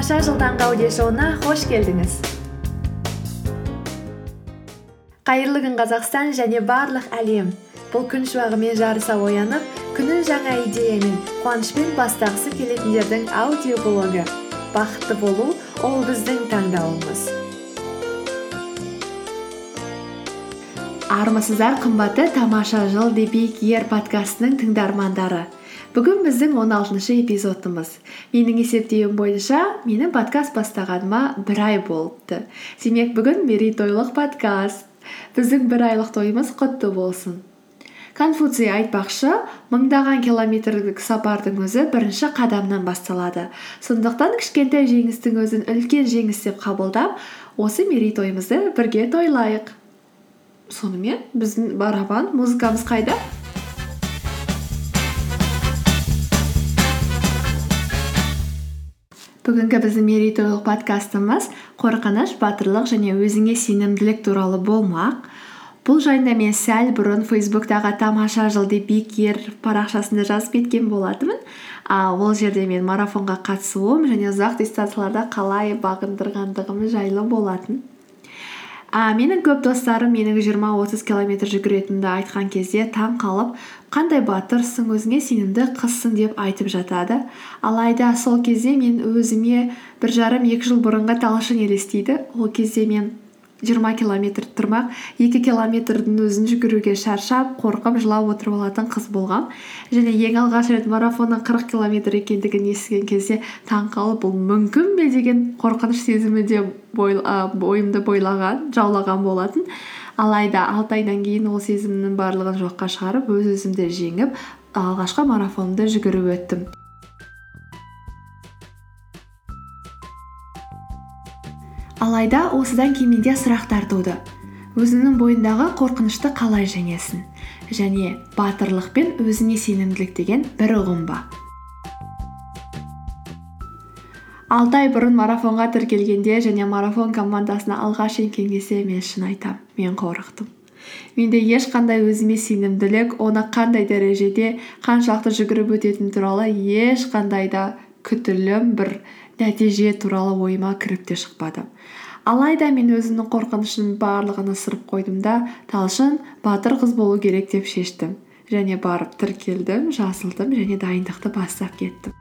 тамаша жыл таңғы аудиошоуына қош келдіңіз қайырлы күн қазақстан және барлық әлем. Бұл күн шуағымен жарыса оянып күнін жаңа идеямен қуанышпен бастағысы келетіндердің аудиоблогы бақытты болу ол біздің таңдауымыз. Армысыздар қымбатты тамаша жыл ер подкастының тыңдармандары. Бүгін біздің он алтыншы эпизодымыз. Менің есептеуім бойынша менің подкаст бастағаныма бір ай болыпты. Демек бүгін мерейтойлық подкаст. Біздің бір айлық тойымыз құтты болсын. Конфуций айтпақшы мыңдаған километрлік сапардың өзі бірінші қадамнан басталады. Сондықтан кішкентай жеңістің өзін үлкен жеңіс деп қабылдап осы мерейтойымызды бірге тойлайық. Сонымен біздің барабан музыкамыз қайда? Бүгінгі біздің мерейтойлық подкастымыз қорқыныш батырлық және өзіңе сенімділік туралы болмақ бұл жайында мен сәл бұрын фейсбуктағы тамаша жыл деп парақшасында жазып кеткен болатынмын. А ол жерде мен марафонға қатысуым және ұзақ дистанцияларда қалай бағындырғандығым жайлы болатын. А менің көп достарым менің жиырма отыз километр жүгіретінімді айтқан кезде таң қалып қандай батырсың өзіңе сенімді қызсың деп айтып жатады. Алайда сол кезде мен өзіме бір жарым екі жыл бұрынғы талшын елестейді. Ол кезде мен жиырма километр тұрмақ. Екі километрдің өзін жүгіруге шаршап қорқып жылап отырып алатын қыз болғам. Және ең алғаш рет марафонның қырық километр екендігін естіген кезде таң қалып бұл мүмкін бе? деген қорқыныш сезімі де бойымды бойлаған жаулаған болатын. Алайда алты айдан кейін ол сезімнің барлығын жоққа шығарып өз өзімді жеңіп алғашқы марафонымды жүгіріп өттім. Алайда осыдан кейін менде сұрақтар туды. Өзіңнің бойындағы қорқынышты қалай жеңесің? Және батырлық пен өзіңе сенімділік деген бір ұғым ба? Алты ай бұрын марафонға тіркелгенде және марафон командасына алғаш енген кезде мен шын айтамын мен қорықтым. Менде ешқандай өзіме сенімділік оны қандай дәрежеде қаншалықты жүгіріп өтетіні туралы ешқандай да күтілім бір нәтиже туралы ойыма кіріп те шықпады. Алайда мен өзімнің қорқынышымның барлығын ысырып қойдым да талшын батыр қыз болу керек деп шештім. Және барып тіркелдім жазылдым және дайындықты бастап кеттім.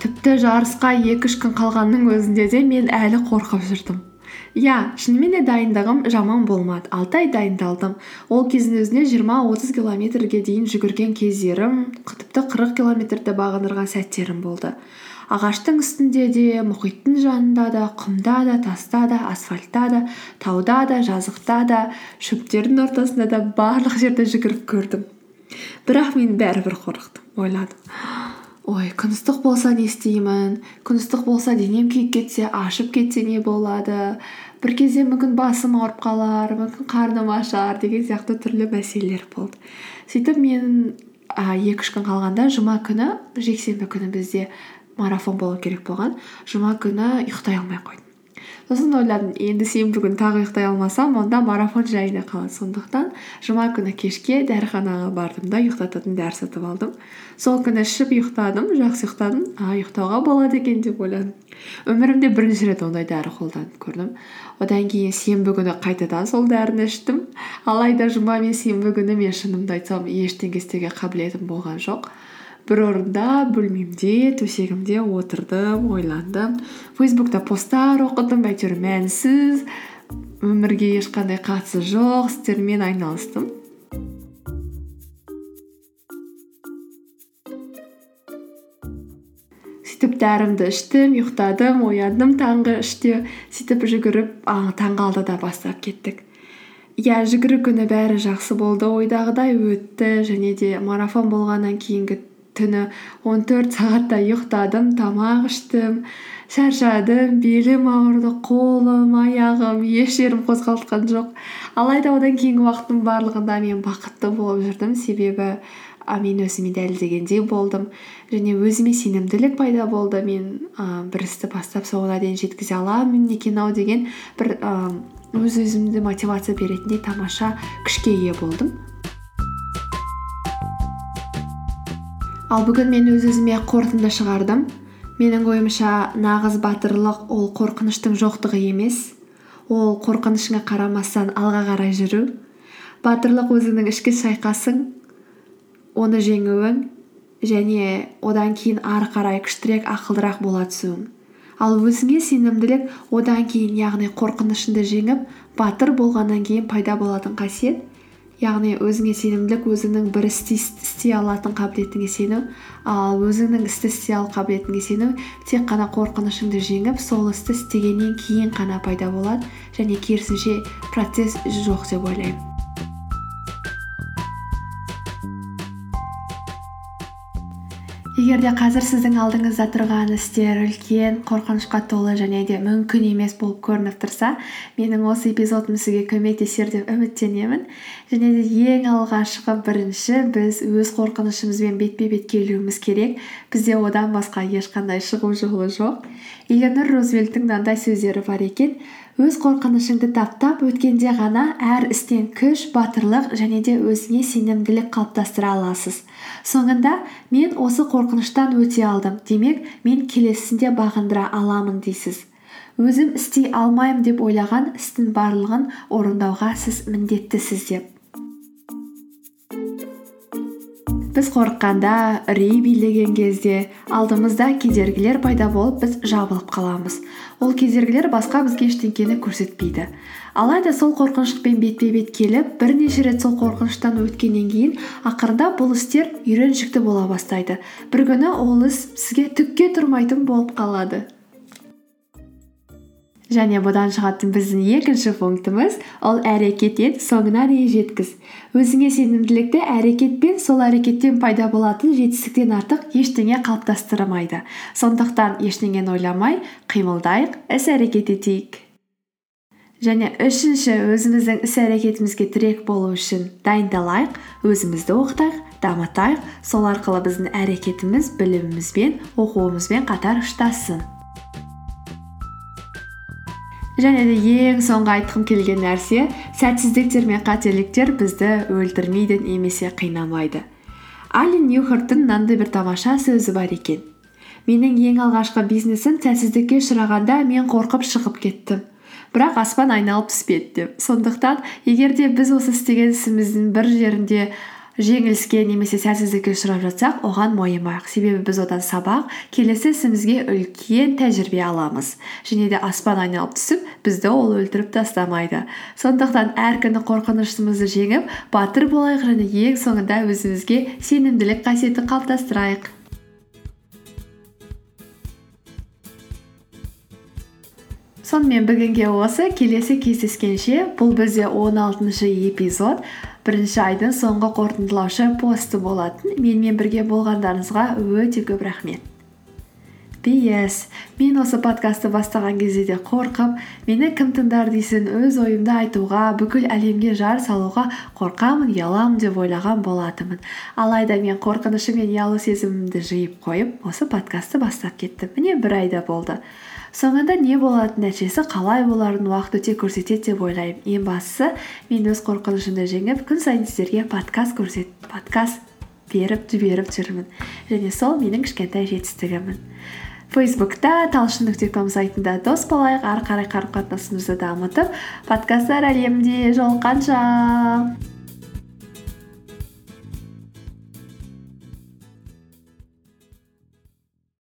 Тіпті жарысқа екі үш күн қалғанның өзінде де мен әлі қорқып жүрдім. Иә шынымен де дайындығым жаман болмады. Алты ай дайындалдым. Ол кездің өзінде жиырма отыз километрге дейін жүгірген кездерім тіпті қырық километрді бағындырған сәттерім болды. Ағаштың үстінде де мұхиттың жанында да құмда да таста да асфальтта да тауда да жазықта да шөптердің ортасында да барлық жерде жүгіріп көрдім. Бірақ мен бәрібір қорықтым ойладым. Ой күн ыстық болса не істеймін күн ыстық болса денем күйіп кетсе ашып кетсе не болады. бір кезде мүмкін басым ауырып қалар мүмкін қарным ашар деген сияқты түрлі мәселелер болды. Сөйтіп мен а, екі үш күн қалғанда жұма күні жексенбі күні бізде марафон болу керек болған. Жұма күні ұйықтай алмай қойдым. Сосын ойладым енді сенбі күні тағы ұйықтай алмасам онда марафон жайына қалады сондықтан жұма күні кешке дәріханаға бардым да ұйықтататын дәрі сатып алдым. Сол күні ішіп ұйықтадым жақсы ұйықтадым. А ұйықтауға болады екен деп ойладым. Өмірімде бірінші рет ондай дәрі қолданып көрдім. Одан кейін сенбі күні қайтадан сол дәріні іштім. Алайда жұма мен сенбі күні мен шынымды айтсам ештеңе істеуге қабілетім болған жоқ. Бір орында бөлмемде төсегімде отырдым ойландым фейсбукта посттар оқыдым әйтеуір мәнсіз өмірге ешқандай қатысы жоқ істермен айналыстым сөйтіп дәрімді іштім ұйықтадым ояндым таңғы үште сөйтіп жүгіріп таңғы алтыда бастап кеттік иә жүгіру күні бәрі жақсы болды ойдағыдай өтті және де марафон болғаннан кейінгі түні он төрт сағаттай ұйықтадым тамақ іштім шаршадым белім ауырды қолым аяғым еш жерім қозғалтқан жоқ. Алайда одан кейінгі уақыттың барлығында мен бақытты болып жүрдім. Себебі а, мен өзіме дәлелдегендей болдым. Және өзіме сенімділік пайда болды. Мен ә, бір істі бастап соңына дейін жеткізе аламын екен ау деген бір өз өзімді мотивация беретіндей тамаша күшке ие болдым. Ал бүгін мен өз өзіме қорытынды шығардым. Менің ойымша нағыз батырлық ол қорқыныштың жоқтығы емес. Ол қорқынышыңа қарамастан алға қарай жүру. Батырлық өзіңнің ішкі шайқасың оны жеңуің және одан кейін ары қарай күштірек ақылдырақ бола түсуің. Ал өзіңе сенімділік одан кейін яғни қорқынышыңды жеңіп батыр болғаннан кейін пайда болатын қасиет яғни өзіңе сенімділік өзіңнің бір істі істей алатын қабілетіңе сену. Ал өзіңнің істі істей алу қабілетіңе сену тек қана қорқынышыңды жеңіп сол істі істегеннен кейін ғана пайда болады. Және керісінше процесс жоқ деп ойлаймын. Егер де қазір сіздің алдыңызда тұрған істер үлкен қорқынышқа толы және де мүмкін емес болып көрініп тұрса менің осы эпизодым сізге көмектесер деп үміттенемін. Және де ең алғашқы бірінші біз өз қорқынышымызбен бетпе бет келуіміз керек. Бізде одан басқа ешқандай шығу жолы жоқ. Эленор рузвельттің мынандай сөздері бар екен өз қорқынышыңды таптап өткенде ғана әр істен күш батырлық және де өзіңе сенімділік қалыптастыра аласыз. Соңында мен осы қорқыныштан өте алдым. Демек мен келесісінде бағындыра аламын дейсіз. Өзім істей алмаймын деп ойлаған істің барлығын орындауға сіз міндеттісіз деп. Біз қорыққанда үрей билеген кезде алдымызда кедергілер пайда болып біз жабылып қаламыз. Ол кедергілер басқа бізге ештеңкені көрсетпейді. Алайда сол қорқыныштықпен бетпе бет келіп бірнеше рет сол қорқыныштан өткеннен кейін ақырындап бұл істер үйреншікті бола бастайды. Бір күні ол іс сізге түкке тұрмайтын болып қалады. Және бұдан шығатын біздің екінші пунктіміз ол әрекет ет соңына дейін жеткіз. Өзіңе сенімділікті әрекетпен сол әрекеттен пайда болатын жетістіктен артық ештеңе қалыптастырмайды. Сондықтан ештеңені ойламай қимылдайық іс әрекет етейік. Және үшінші өзіміздің іс әрекетімізге тірек болу үшін дайындалайық өзімізді оқытайық дамытайық. Сол арқылы біздің әрекетіміз білімімізбен оқуымызбен қатар ұштассын және де ең соңғы айтқым келген нәрсе сәтсіздіктер мен қателіктер бізді өлтірмейді немесе қинамайды. Ален ньюхарттың мынандай бір тамаша сөзі бар екен. Менің ең алғашқы бизнесім сәтсіздікке ұшырағанда мен қорқып шығып кеттім. Бірақ аспан айналып түспеді деп. Сондықтан егер де біз осы істеген ісіміздің бір жерінде жеңіліске немесе сәтсіздікке ұшырап жатсақ оған мойымайық себебі біз одан сабақ келесі ісімізге үлкен тәжірибе аламыз. Және де аспан айналып түсіп бізді ол өлтіріп тастамайды. Сондықтан әр күні қорқынышымызды жеңіп батыр болайық және ең соңында өзімізге сенімділік қасиетін қалыптастырайық. Сонымен бүгінге осы келесі кездескенше бұл бізде он алтыншы эпизод. Бірінші айдың соңғы қорытындылаушы посты болатын. Менімен бірге болғандарыңызға өте көп рахмет. Пс мен осы подкастты бастаған кезде де қорқып мені кім тыңдар дейсің өз ойымды айтуға бүкіл әлемге жар салуға қорқамын ұяламын деп ойлаған болатынмын. Алайда мен қорқынышым мен ұялу сезімімді жиып қойып осы подкастты бастап кеттім. Міне бір айда болды. Соңында не болатын нәтижесі қалай боларын уақыт өте көрсетеді деп ойлаймын. Ең бастысы мен өз қорқынышымды жеңіп күн сайын сіздерге подкаст көрсет подкаст беріп жіберіп жүрмін. Және сол менің кішкентай жетістігімін. Фейсбукта талшын нүкте ком сайтында дос болайық. Ары қарай қарым қатынасымызды дамытып подкасттар әлемінде жолыққанша!